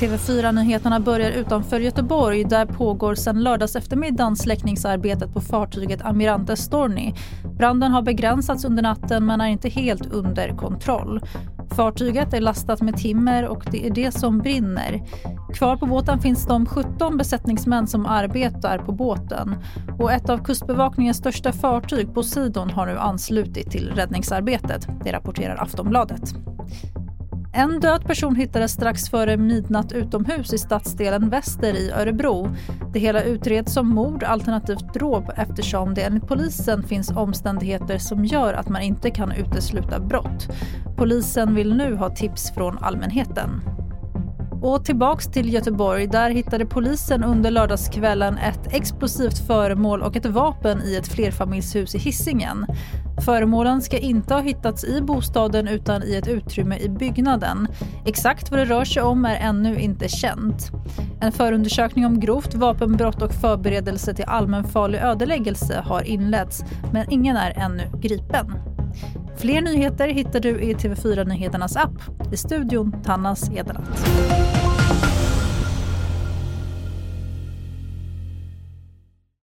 TV4-nyheterna börjar utanför Göteborg. Där pågår sedan lördags eftermiddag släckningsarbetet på fartyget Amirante Storni. Branden har begränsats under natten men är inte helt under kontroll. Fartyget är lastat med timmer och det är det som brinner. Kvar på båten finns de 17 besättningsmän som arbetar på båten. Och ett av Kustbevakningens största fartyg, Poseidon, har nu anslutit till räddningsarbetet. Det rapporterar Aftonbladet. En död person hittades strax före midnatt utomhus i stadsdelen Väster i Örebro. Det hela utreds som mord alternativt dråp eftersom det enligt polisen finns omständigheter som gör att man inte kan utesluta brott. Polisen vill nu ha tips från allmänheten. Och tillbaks till Göteborg. Där hittade polisen under lördagskvällen ett explosivt föremål och ett vapen i ett flerfamiljshus i Hisingen. Föremålen ska inte ha hittats i bostaden utan i ett utrymme i byggnaden. Exakt vad det rör sig om är ännu inte känt. En förundersökning om grovt vapenbrott och förberedelse till allmänfarlig ödeläggelse har inletts men ingen är ännu gripen. Fler nyheter hittar du i TV4 Nyheternas app. I studion Tannas Edelant.